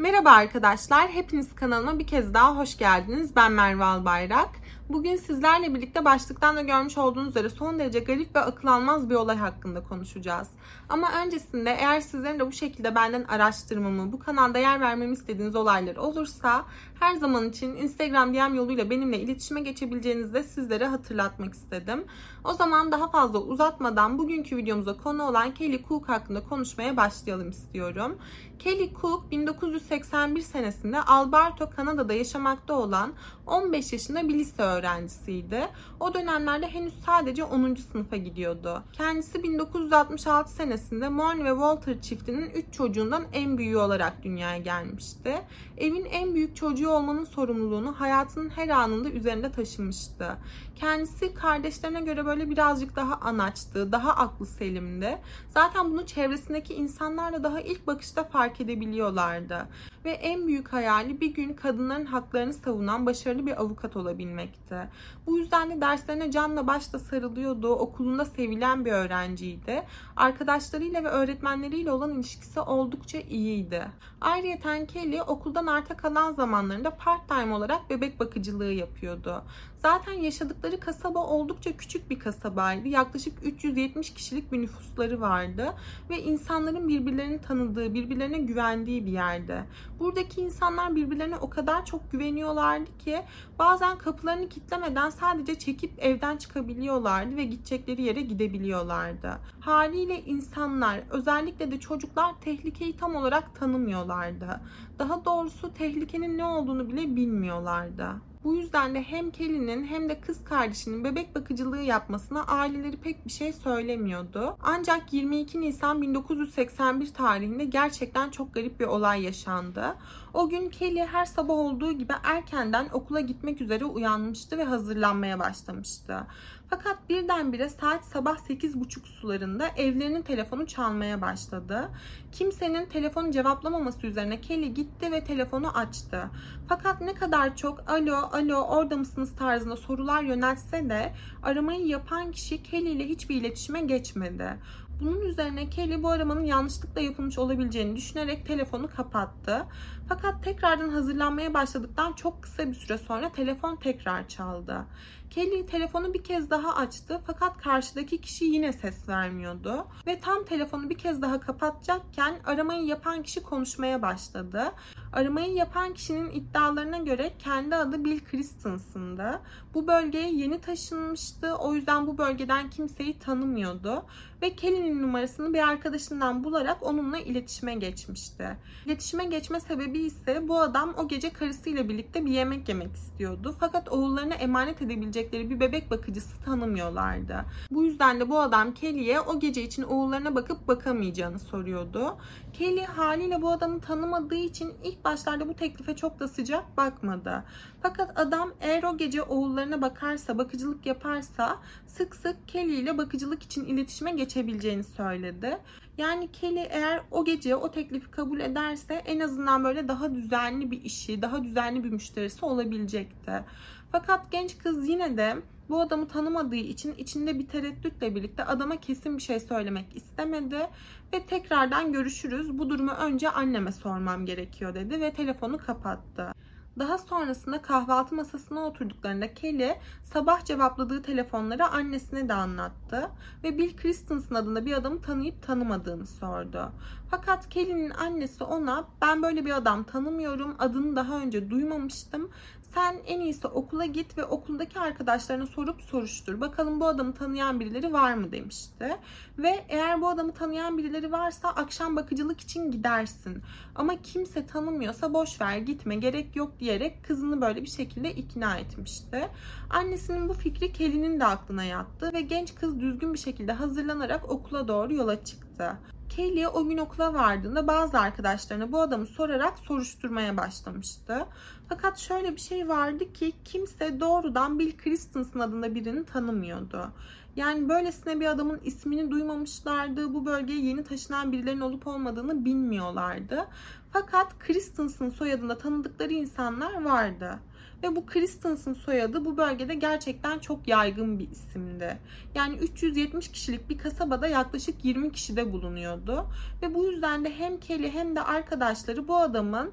Merhaba arkadaşlar, hepiniz kanalıma bir kez daha hoş geldiniz. Ben Merve Albayrak. Bugün sizlerle birlikte başlıktan da görmüş olduğunuz üzere son derece garip ve akıl almaz bir olay hakkında konuşacağız. Ama öncesinde eğer sizlerin de bu şekilde benden araştırmamı, bu kanalda yer vermemi istediğiniz olaylar olursa her zaman için Instagram DM yoluyla benimle iletişime geçebileceğinizi de sizlere hatırlatmak istedim. O zaman daha fazla uzatmadan bugünkü videomuza konu olan Kelly Cook hakkında konuşmaya başlayalım istiyorum. Kelly Cook 1981 senesinde Alberta, Kanada'da yaşamakta olan 15 yaşında bir lise öğrencisiydi. O dönemlerde henüz sadece 10. sınıfa gidiyordu. Kendisi 1966 senesinde Morn ve Walter çiftinin 3 çocuğundan en büyüğü olarak dünyaya gelmişti. Evin en büyük çocuğu olmanın sorumluluğunu hayatının her anında üzerinde taşımıştı. Kendisi kardeşlerine göre böyle birazcık daha anaçtı, daha aklı selimdi. Zaten bunu çevresindeki insanlar da daha ilk bakışta fark edebiliyorlardı. Ve en büyük hayali bir gün kadınların haklarını savunan başarılı bir avukat olabilmekti. Bu yüzden de derslerine canla başla sarılıyordu, okulunda sevilen bir öğrenciydi. Arkadaşlarıyla ve öğretmenleriyle olan ilişkisi oldukça iyiydi. Ayrıca Kelly okuldan arta kalan zamanlarında part-time olarak bebek bakıcılığı yapıyordu. Zaten yaşadıkları kasaba oldukça küçük bir kasabaydı. Yaklaşık 370 kişilik bir nüfusları vardı ve insanların birbirlerini tanıdığı, birbirlerine güvendiği bir yerde. Buradaki insanlar birbirlerine o kadar çok güveniyorlardı ki bazen kapılarını kilitlemeden sadece çekip evden çıkabiliyorlardı ve gidecekleri yere gidebiliyorlardı. Haliyle insanlar, özellikle de çocuklar tehlikeyi tam olarak tanımıyorlardı. Daha doğrusu tehlikenin ne olduğunu bile bilmiyorlardı. Bu yüzden de hem Kelly'nin hem de kız kardeşinin bebek bakıcılığı yapmasına aileleri pek bir şey söylemiyordu. Ancak 22 Nisan 1981 tarihinde gerçekten çok garip bir olay yaşandı. O gün Kelly her sabah olduğu gibi erkenden okula gitmek üzere uyanmıştı ve hazırlanmaya başlamıştı. Fakat birdenbire saat sabah 8.30 sularında evlerinin telefonu çalmaya başladı. Kimsenin telefonu cevaplamaması üzerine Kelly gitti ve telefonu açtı. Fakat ne kadar çok alo alo orada mısınız tarzında sorular yöneltse de aramayı yapan kişi Kelly ile hiçbir iletişime geçmedi. Bunun üzerine Kelly bu aramanın yanlışlıkla yapılmış olabileceğini düşünerek telefonu kapattı. Fakat tekrardan hazırlanmaya başladıktan çok kısa bir süre sonra telefon tekrar çaldı. Kelly telefonu bir kez daha açtı fakat karşıdaki kişi yine ses vermiyordu. Ve tam telefonu bir kez daha kapatacakken aramayı yapan kişi konuşmaya başladı. Aramayı yapan kişinin iddialarına göre kendi adı Bill Christensen'dı. Bu bölgeye yeni taşınmıştı. O yüzden bu bölgeden kimseyi tanımıyordu. Ve Kelly'nin numarasını bir arkadaşından bularak onunla iletişime geçmişti. İletişime geçme sebebi ise bu adam o gece karısıyla birlikte bir yemek yemek istiyordu. Fakat oğullarına emanet edebilecekleri bir bebek bakıcısı tanımıyorlardı. Bu yüzden de bu adam Kelly'ye o gece için oğullarına bakıp bakamayacağını soruyordu. Kelly haliyle bu adamı tanımadığı için ilk başlarda bu teklife çok da sıcak bakmadı. Fakat adam eğer o gece oğullarına bakarsa, bakıcılık yaparsa sık sık Kelly ile bakıcılık için iletişime geçebileceğini söyledi. Yani Kelly eğer o gece o teklifi kabul ederse en azından böyle daha düzenli bir işi, daha düzenli bir müşterisi olabilecekti. Fakat genç kız yine de bu adamı tanımadığı için içinde bir tereddütle birlikte adama kesin bir şey söylemek istemedi ve tekrardan görüşürüz. Bu durumu önce anneme sormam gerekiyor dedi ve telefonu kapattı. Daha sonrasında kahvaltı masasına oturduklarında Kelly sabah cevapladığı telefonları annesine de anlattı ve Bill Christensen adında bir adamı tanıyıp tanımadığını sordu. Fakat Kelly'nin annesi ona ben böyle bir adam tanımıyorum, adını daha önce duymamıştım. Sen en iyisi okula git ve okuldaki arkadaşlarına sorup soruştur. Bakalım bu adamı tanıyan birileri var mı demişti. Ve eğer bu adamı tanıyan birileri varsa akşam bakıcılık için gidersin. Ama kimse tanımıyorsa boş ver gitme gerek yok diyerek kızını böyle bir şekilde ikna etmişti. Annesinin bu fikri Kelly'nin de aklına yattı ve genç kız düzgün bir şekilde hazırlanarak okula doğru yola çıktı. Kelly o gün okula vardığında bazı arkadaşlarına bu adamı sorarak soruşturmaya başlamıştı. Fakat şöyle bir şey vardı ki kimse doğrudan Bill Christensen adında birini tanımıyordu. Yani böylesine bir adamın ismini duymamışlardı. Bu bölgeye yeni taşınan birilerinin olup olmadığını bilmiyorlardı. Fakat Christensen soyadında tanıdıkları insanlar vardı. Ve bu Christensen soyadı bu bölgede gerçekten çok yaygın bir isimdi. Yani 370 kişilik bir kasabada yaklaşık 20 kişi de bulunuyordu. Ve bu yüzden de hem Kelly hem de arkadaşları bu adamın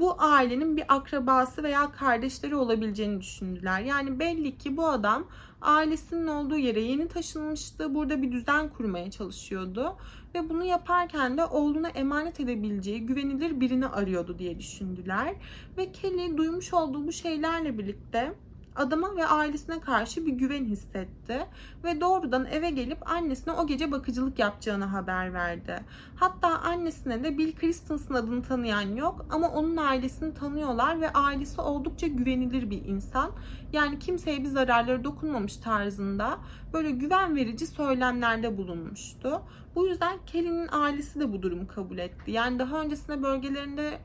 bu ailenin bir akrabası veya kardeşleri olabileceğini düşündüler. Yani belli ki bu adam ailesinin olduğu yere yeni taşınmıştı. Burada bir düzen kurmaya çalışıyordu. Ve bunu yaparken de oğluna emanet edebileceği güvenilir birini arıyordu diye düşündüler. Ve Kelly duymuş olduğu bu şeylerle birlikte adama ve ailesine karşı bir güven hissetti ve doğrudan eve gelip annesine o gece bakıcılık yapacağını haber verdi. Hatta annesine de Bill Christensen adını tanıyan yok ama onun ailesini tanıyorlar ve ailesi oldukça güvenilir bir insan. Yani kimseye bir zararları dokunmamış tarzında böyle güven verici söylemlerde bulunmuştu. Bu yüzden Kelly'nin ailesi de bu durumu kabul etti. Yani daha öncesinde bölgelerinde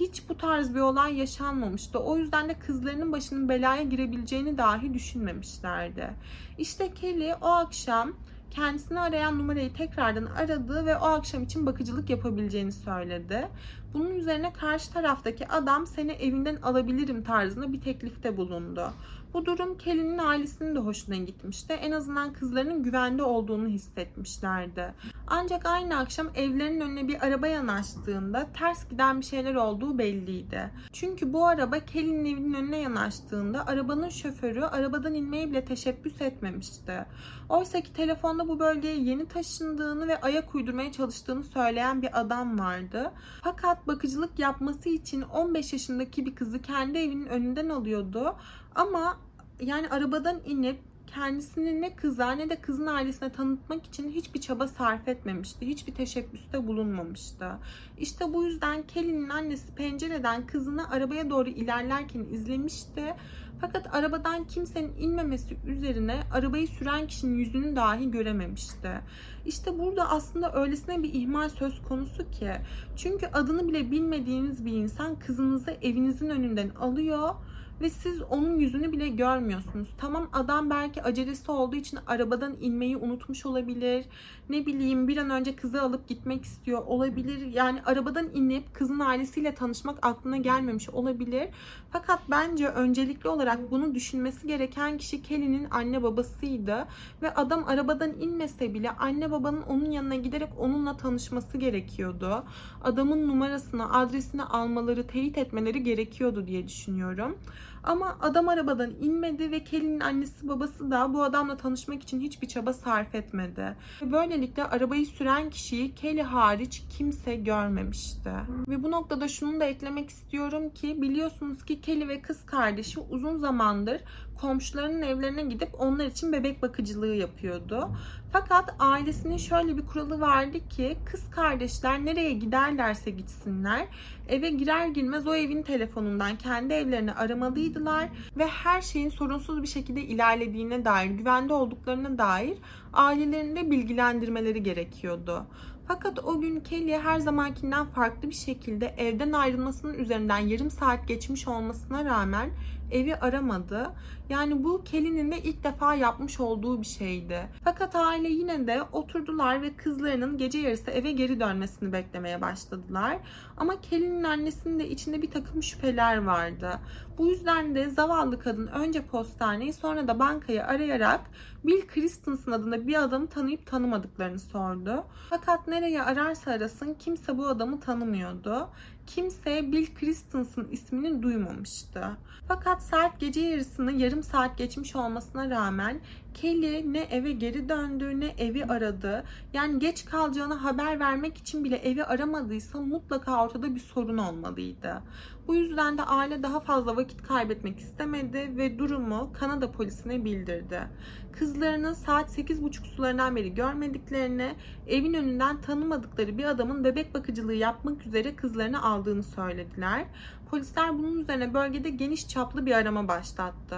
hiç bu tarz bir olay yaşanmamıştı. O yüzden de kızlarının başının belaya girebileceğini dahi düşünmemişlerdi. İşte Kelly o akşam kendisini arayan numarayı tekrardan aradı ve o akşam için bakıcılık yapabileceğini söyledi. Bunun üzerine karşı taraftaki adam seni evinden alabilirim tarzında bir teklifte bulundu. Bu durum Kelly'nin ailesinin de hoşuna gitmişti. En azından kızlarının güvende olduğunu hissetmişlerdi. Ancak aynı akşam evlerinin önüne bir araba yanaştığında ters giden bir şeyler olduğu belliydi. Çünkü bu araba Kelly'nin evinin önüne yanaştığında arabanın şoförü arabadan inmeye bile teşebbüs etmemişti. Oysa ki telefonda bu bölgeye yeni taşındığını ve ayak uydurmaya çalıştığını söyleyen bir adam vardı. Fakat bakıcılık yapması için 15 yaşındaki bir kızı kendi evinin önünden alıyordu. Ama yani arabadan inip kendisini ne kıza ne de kızın ailesine tanıtmak için hiçbir çaba sarf etmemişti. Hiçbir teşebbüste bulunmamıştı. İşte bu yüzden Kelly'nin annesi pencereden kızını arabaya doğru ilerlerken izlemişti. Fakat arabadan kimsenin inmemesi üzerine arabayı süren kişinin yüzünü dahi görememişti. İşte burada aslında öylesine bir ihmal söz konusu ki. Çünkü adını bile bilmediğiniz bir insan kızınızı evinizin önünden alıyor ve siz onun yüzünü bile görmüyorsunuz. Tamam adam belki acelesi olduğu için arabadan inmeyi unutmuş olabilir. Ne bileyim bir an önce kızı alıp gitmek istiyor olabilir. Yani arabadan inip kızın ailesiyle tanışmak aklına gelmemiş olabilir. Fakat bence öncelikli olarak bunu düşünmesi gereken kişi Kelly'nin anne babasıydı. Ve adam arabadan inmese bile anne babanın onun yanına giderek onunla tanışması gerekiyordu. Adamın numarasını, adresini almaları, teyit etmeleri gerekiyordu diye düşünüyorum. Ama adam arabadan inmedi ve Kelly'nin annesi babası da bu adamla tanışmak için hiçbir çaba sarf etmedi. Böylelikle arabayı süren kişiyi Kelly hariç kimse görmemişti. Ve bu noktada şunu da eklemek istiyorum ki biliyorsunuz ki Kelly ve kız kardeşi uzun zamandır komşularının evlerine gidip onlar için bebek bakıcılığı yapıyordu. Fakat ailesinin şöyle bir kuralı vardı ki kız kardeşler nereye giderlerse gitsinler eve girer girmez o evin telefonundan kendi evlerini aramalıydılar ve her şeyin sorunsuz bir şekilde ilerlediğine dair, güvende olduklarına dair ailelerinde bilgilendirmeleri gerekiyordu. Fakat o gün Kelly her zamankinden farklı bir şekilde evden ayrılmasının üzerinden yarım saat geçmiş olmasına rağmen evi aramadı. Yani bu Kelly'nin de ilk defa yapmış olduğu bir şeydi. Fakat aile yine de oturdular ve kızlarının gece yarısı eve geri dönmesini beklemeye başladılar. Ama Kelly'nin annesinin de içinde bir takım şüpheler vardı. Bu yüzden de zavallı kadın önce postaneyi sonra da bankayı arayarak Bill Christensen adında bir adamı tanıyıp tanımadıklarını sordu. Fakat nereye ararsa arasın kimse bu adamı tanımıyordu. Kimse Bill Christensen ismini duymamıştı. Fakat saat gece yarısını yarım saat geçmiş olmasına rağmen Kelly ne eve geri döndü ne evi aradı. Yani geç kalacağını haber vermek için bile evi aramadıysa mutlaka ortada bir sorun olmalıydı. Bu yüzden de aile daha fazla vakit kaybetmek istemedi ve durumu Kanada polisine bildirdi. Kızlarının saat 8.30 sularından beri görmediklerini, evin önünden tanımadıkları bir adamın bebek bakıcılığı yapmak üzere kızlarını aldığını söylediler. Polisler bunun üzerine bölgede geniş çaplı bir arama başlattı.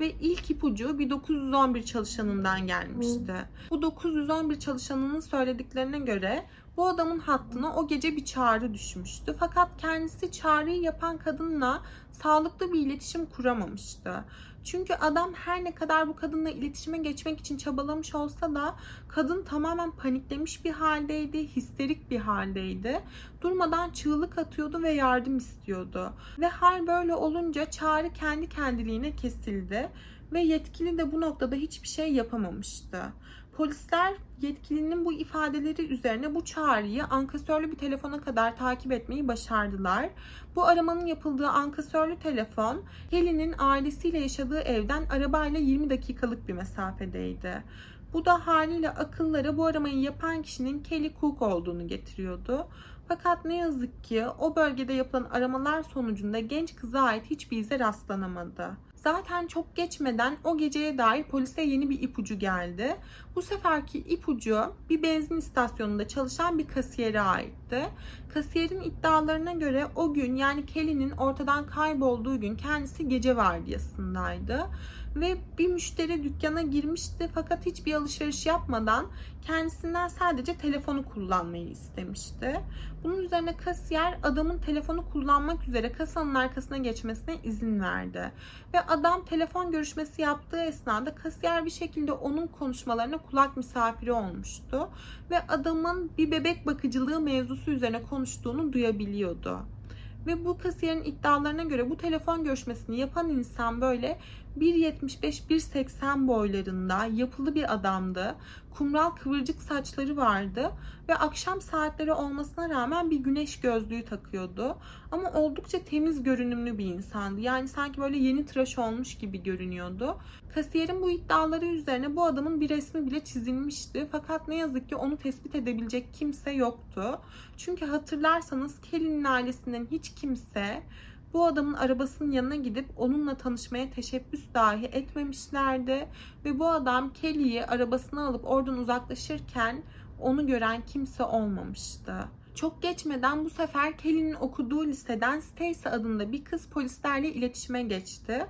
Ve ilk ipucu bir 911 çalışanından gelmişti. Bu 911 çalışanının söylediklerine göre Bu adamın hattına o gece bir çağrı düşmüştü. Fakat kendisi çağrıyı yapan kadınla sağlıklı bir iletişim kuramamıştı. Çünkü adam her ne kadar bu kadınla iletişime geçmek için çabalamış olsa da kadın tamamen paniklemiş bir haldeydi, histerik bir haldeydi. Durmadan çığlık atıyordu ve yardım istiyordu. Ve hal böyle olunca çağrı kendi kendiliğine kesildi ve yetkili de bu noktada hiçbir şey yapamamıştı. Polisler yetkilinin bu ifadeleri üzerine bu çağrıyı ankasörlü bir telefona kadar takip etmeyi başardılar. Bu aramanın yapıldığı ankasörlü telefon Kelly'nin ailesiyle yaşadığı evden arabayla 20 dakikalık bir mesafedeydi. Bu da haliyle akıllara bu aramayı yapan kişinin Kelly Cook olduğunu getiriyordu. Fakat ne yazık ki o bölgede yapılan aramalar sonucunda genç kıza ait hiçbir ize rastlanamadı. Zaten çok geçmeden o geceye dair polise yeni bir ipucu geldi. Bu seferki ipucu bir benzin istasyonunda çalışan bir kasiyere aitti. Kasiyerin iddialarına göre o gün yani Kelly'nin ortadan kaybolduğu gün kendisi gece vardiyasındaydı ve bir müşteri dükkana girmişti fakat hiçbir alışveriş yapmadan kendisinden sadece telefonu kullanmayı istemişti. Bunun üzerine kasiyer adamın telefonu kullanmak üzere kasanın arkasına geçmesine izin verdi. Ve adam telefon görüşmesi yaptığı esnada kasiyer bir şekilde onun konuşmalarına kulak misafiri olmuştu. Ve adamın bir bebek bakıcılığı mevzusu üzerine konuştuğunu duyabiliyordu. Ve bu kasiyerin iddialarına göre bu telefon görüşmesini yapan insan böyle 1.75-1.80 boylarında yapılı bir adamdı. Kumral kıvırcık saçları vardı ve akşam saatleri olmasına rağmen bir güneş gözlüğü takıyordu. Ama oldukça temiz görünümlü bir insandı. Yani sanki böyle yeni tıraş olmuş gibi görünüyordu. Kasiyerin bu iddiaları üzerine bu adamın bir resmi bile çizilmişti. Fakat ne yazık ki onu tespit edebilecek kimse yoktu. Çünkü hatırlarsanız Kelly'nin ailesinden hiç kimse bu adamın arabasının yanına gidip onunla tanışmaya teşebbüs dahi etmemişlerdi. Ve bu adam Kelly'yi arabasına alıp oradan uzaklaşırken onu gören kimse olmamıştı. Çok geçmeden bu sefer Kelly'nin okuduğu liseden Stacy adında bir kız polislerle iletişime geçti.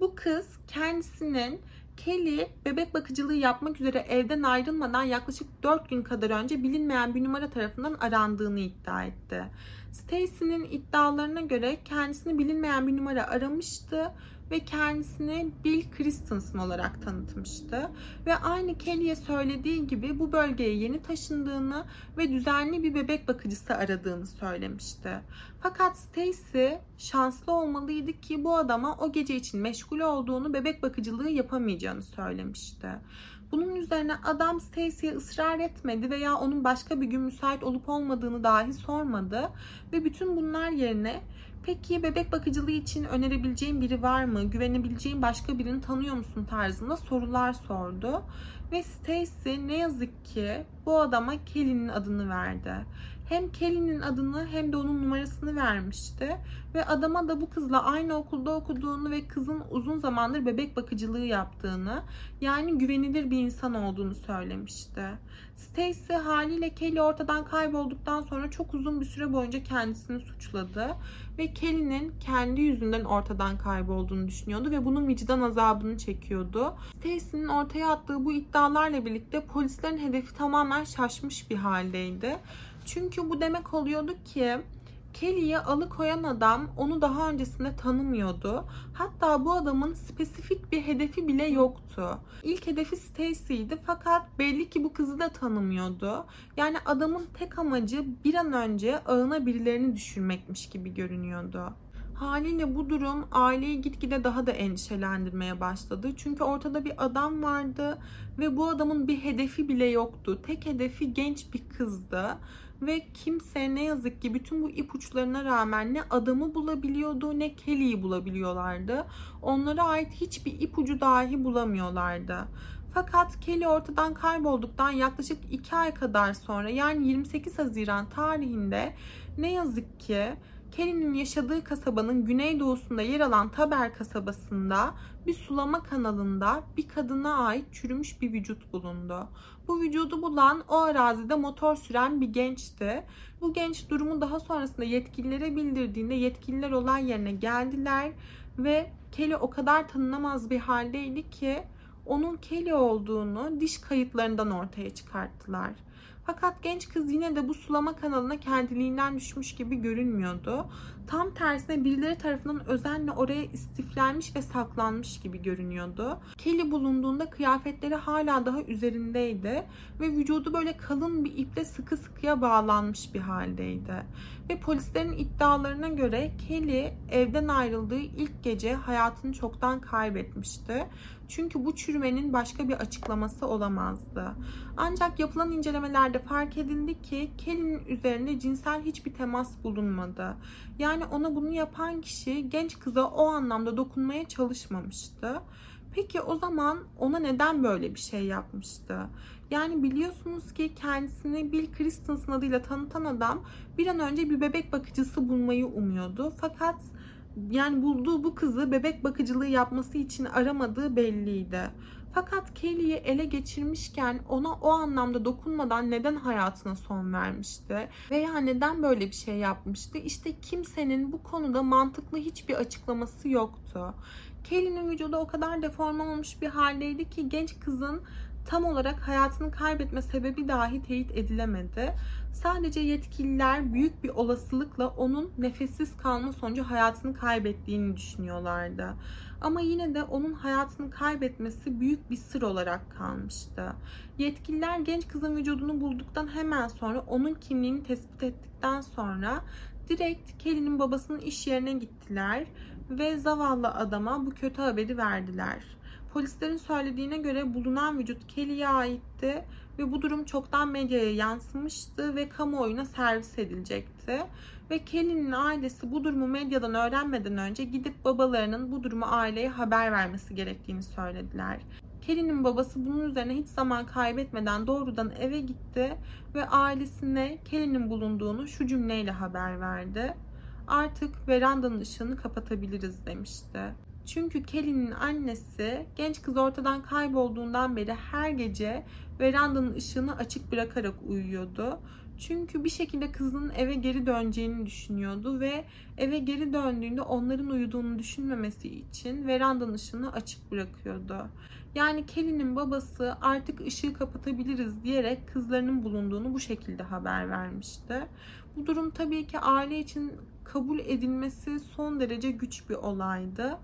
Bu kız kendisinin Kelly bebek bakıcılığı yapmak üzere evden ayrılmadan yaklaşık 4 gün kadar önce bilinmeyen bir numara tarafından arandığını iddia etti. Stacy'nin iddialarına göre kendisini bilinmeyen bir numara aramıştı ve kendisini Bill Christensen olarak tanıtmıştı. Ve aynı Kelly'e söylediği gibi bu bölgeye yeni taşındığını ve düzenli bir bebek bakıcısı aradığını söylemişti. Fakat Stacy şanslı olmalıydı ki bu adama o gece için meşgul olduğunu bebek bakıcılığı yapamayacağını söylemişti. Bunun üzerine adam Stacy'ye ısrar etmedi veya onun başka bir gün müsait olup olmadığını dahi sormadı. Ve bütün bunlar yerine peki bebek bakıcılığı için önerebileceğin biri var mı? Güvenebileceğin başka birini tanıyor musun tarzında sorular sordu. Ve Stacy ne yazık ki bu adama Kelly'nin adını verdi hem Kelly'nin adını hem de onun numarasını vermişti. Ve adama da bu kızla aynı okulda okuduğunu ve kızın uzun zamandır bebek bakıcılığı yaptığını, yani güvenilir bir insan olduğunu söylemişti. Stacy haliyle Kelly ortadan kaybolduktan sonra çok uzun bir süre boyunca kendisini suçladı ve Kelly'nin kendi yüzünden ortadan kaybolduğunu düşünüyordu ve bunun vicdan azabını çekiyordu. Stacy'nin ortaya attığı bu iddialarla birlikte polislerin hedefi tamamen şaşmış bir haldeydi. Çünkü bu demek oluyordu ki Kelly'yi alıkoyan adam onu daha öncesinde tanımıyordu. Hatta bu adamın spesifik bir hedefi bile yoktu. İlk hedefi Stacy'ydi fakat belli ki bu kızı da tanımıyordu. Yani adamın tek amacı bir an önce ağına birilerini düşürmekmiş gibi görünüyordu. Haliyle bu durum aileyi gitgide daha da endişelendirmeye başladı. Çünkü ortada bir adam vardı ve bu adamın bir hedefi bile yoktu. Tek hedefi genç bir kızdı ve kimse ne yazık ki bütün bu ipuçlarına rağmen ne adamı bulabiliyordu ne Kelly'yi bulabiliyorlardı. Onlara ait hiçbir ipucu dahi bulamıyorlardı. Fakat Kelly ortadan kaybolduktan yaklaşık 2 ay kadar sonra yani 28 Haziran tarihinde ne yazık ki Kelly'nin yaşadığı kasabanın güneydoğusunda yer alan Taber kasabasında bir sulama kanalında bir kadına ait çürümüş bir vücut bulundu. Bu vücudu bulan o arazide motor süren bir gençti. Bu genç durumu daha sonrasında yetkililere bildirdiğinde yetkililer olay yerine geldiler ve Kelly o kadar tanınamaz bir haldeydi ki onun Kelly olduğunu diş kayıtlarından ortaya çıkarttılar. Fakat genç kız yine de bu sulama kanalına kendiliğinden düşmüş gibi görünmüyordu. Tam tersine birileri tarafından özenle oraya istiflenmiş ve saklanmış gibi görünüyordu. Kelly bulunduğunda kıyafetleri hala daha üzerindeydi ve vücudu böyle kalın bir iple sıkı sıkıya bağlanmış bir haldeydi. Ve polislerin iddialarına göre Kelly evden ayrıldığı ilk gece hayatını çoktan kaybetmişti. Çünkü bu çürümenin başka bir açıklaması olamazdı. Ancak yapılan incelemelerde fark edildi ki Kelly'nin üzerinde cinsel hiçbir temas bulunmadı. Yani ona bunu yapan kişi genç kıza o anlamda dokunmaya çalışmamıştı. Peki o zaman ona neden böyle bir şey yapmıştı? Yani biliyorsunuz ki kendisini Bill Christensen adıyla tanıtan adam bir an önce bir bebek bakıcısı bulmayı umuyordu. Fakat yani bulduğu bu kızı bebek bakıcılığı yapması için aramadığı belliydi. Fakat Kelly'yi ele geçirmişken ona o anlamda dokunmadan neden hayatına son vermişti? Veya neden böyle bir şey yapmıştı? İşte kimsenin bu konuda mantıklı hiçbir açıklaması yoktu. Kelly'nin vücudu o kadar deforme olmuş bir haldeydi ki genç kızın tam olarak hayatını kaybetme sebebi dahi teyit edilemedi. Sadece yetkililer büyük bir olasılıkla onun nefessiz kalma sonucu hayatını kaybettiğini düşünüyorlardı. Ama yine de onun hayatını kaybetmesi büyük bir sır olarak kalmıştı. Yetkililer genç kızın vücudunu bulduktan hemen sonra onun kimliğini tespit ettikten sonra direkt Kelly'nin babasının iş yerine gittiler ve zavallı adama bu kötü haberi verdiler. Polislerin söylediğine göre bulunan vücut Kelly'ye aitti ve bu durum çoktan medyaya yansımıştı ve kamuoyuna servis edilecekti. Ve Kelly'nin ailesi bu durumu medyadan öğrenmeden önce gidip babalarının bu durumu aileye haber vermesi gerektiğini söylediler. Kelly'nin babası bunun üzerine hiç zaman kaybetmeden doğrudan eve gitti ve ailesine Kelly'nin bulunduğunu şu cümleyle haber verdi. Artık verandanın ışığını kapatabiliriz demişti. Çünkü Kelly'nin annesi genç kız ortadan kaybolduğundan beri her gece verandanın ışığını açık bırakarak uyuyordu. Çünkü bir şekilde kızının eve geri döneceğini düşünüyordu ve eve geri döndüğünde onların uyuduğunu düşünmemesi için verandanın ışığını açık bırakıyordu. Yani Kelly'nin babası artık ışığı kapatabiliriz diyerek kızlarının bulunduğunu bu şekilde haber vermişti. Bu durum tabii ki aile için kabul edilmesi son derece güç bir olaydı.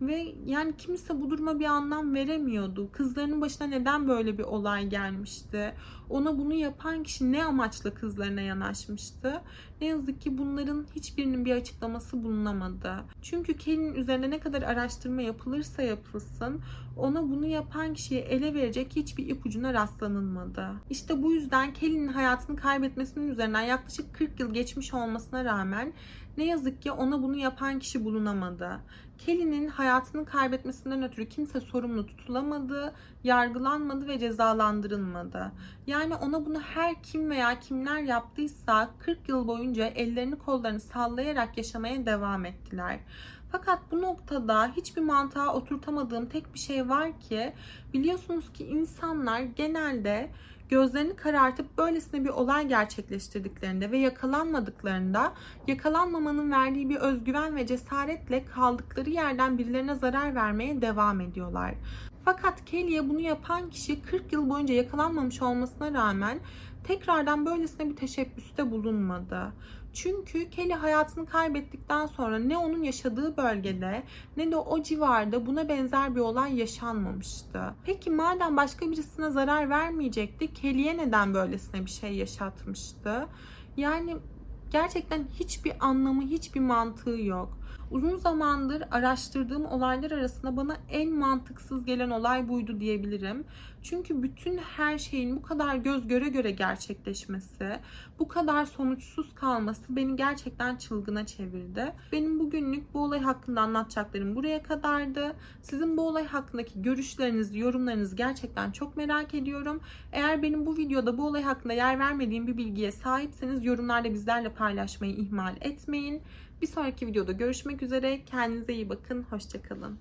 Ve yani kimse bu duruma bir anlam veremiyordu. Kızlarının başına neden böyle bir olay gelmişti? Ona bunu yapan kişi ne amaçla kızlarına yanaşmıştı? Ne yazık ki bunların hiçbirinin bir açıklaması bulunamadı. Çünkü Kelly'nin üzerine ne kadar araştırma yapılırsa yapılsın ona bunu yapan kişiye ele verecek hiçbir ipucuna rastlanılmadı. İşte bu yüzden Kelly'nin hayatını kaybetmesinin üzerinden yaklaşık 40 yıl geçmiş olmasına rağmen ne yazık ki ona bunu yapan kişi bulunamadı. Kelly'nin hayatını kaybetmesinden ötürü kimse sorumlu tutulamadı, yargılanmadı ve cezalandırılmadı. Yani ona bunu her kim veya kimler yaptıysa 40 yıl boyunca ellerini kollarını sallayarak yaşamaya devam ettiler. Fakat bu noktada hiçbir mantığa oturtamadığım tek bir şey var ki biliyorsunuz ki insanlar genelde gözlerini karartıp böylesine bir olay gerçekleştirdiklerinde ve yakalanmadıklarında yakalanmamanın verdiği bir özgüven ve cesaretle kaldıkları yerden birilerine zarar vermeye devam ediyorlar. Fakat Kelly'e bunu yapan kişi 40 yıl boyunca yakalanmamış olmasına rağmen tekrardan böylesine bir teşebbüste bulunmadı. Çünkü Kelly hayatını kaybettikten sonra ne onun yaşadığı bölgede ne de o civarda buna benzer bir olay yaşanmamıştı. Peki madem başka birisine zarar vermeyecekti, Kelly'e neden böylesine bir şey yaşatmıştı? Yani gerçekten hiçbir anlamı, hiçbir mantığı yok. Uzun zamandır araştırdığım olaylar arasında bana en mantıksız gelen olay buydu diyebilirim. Çünkü bütün her şeyin bu kadar göz göre göre gerçekleşmesi, bu kadar sonuçsuz kalması beni gerçekten çılgına çevirdi. Benim bugünlük bu olay hakkında anlatacaklarım buraya kadardı. Sizin bu olay hakkındaki görüşlerinizi, yorumlarınızı gerçekten çok merak ediyorum. Eğer benim bu videoda bu olay hakkında yer vermediğim bir bilgiye sahipseniz yorumlarda bizlerle paylaşmayı ihmal etmeyin. Bir sonraki videoda görüşmek üzere. Kendinize iyi bakın. Hoşçakalın.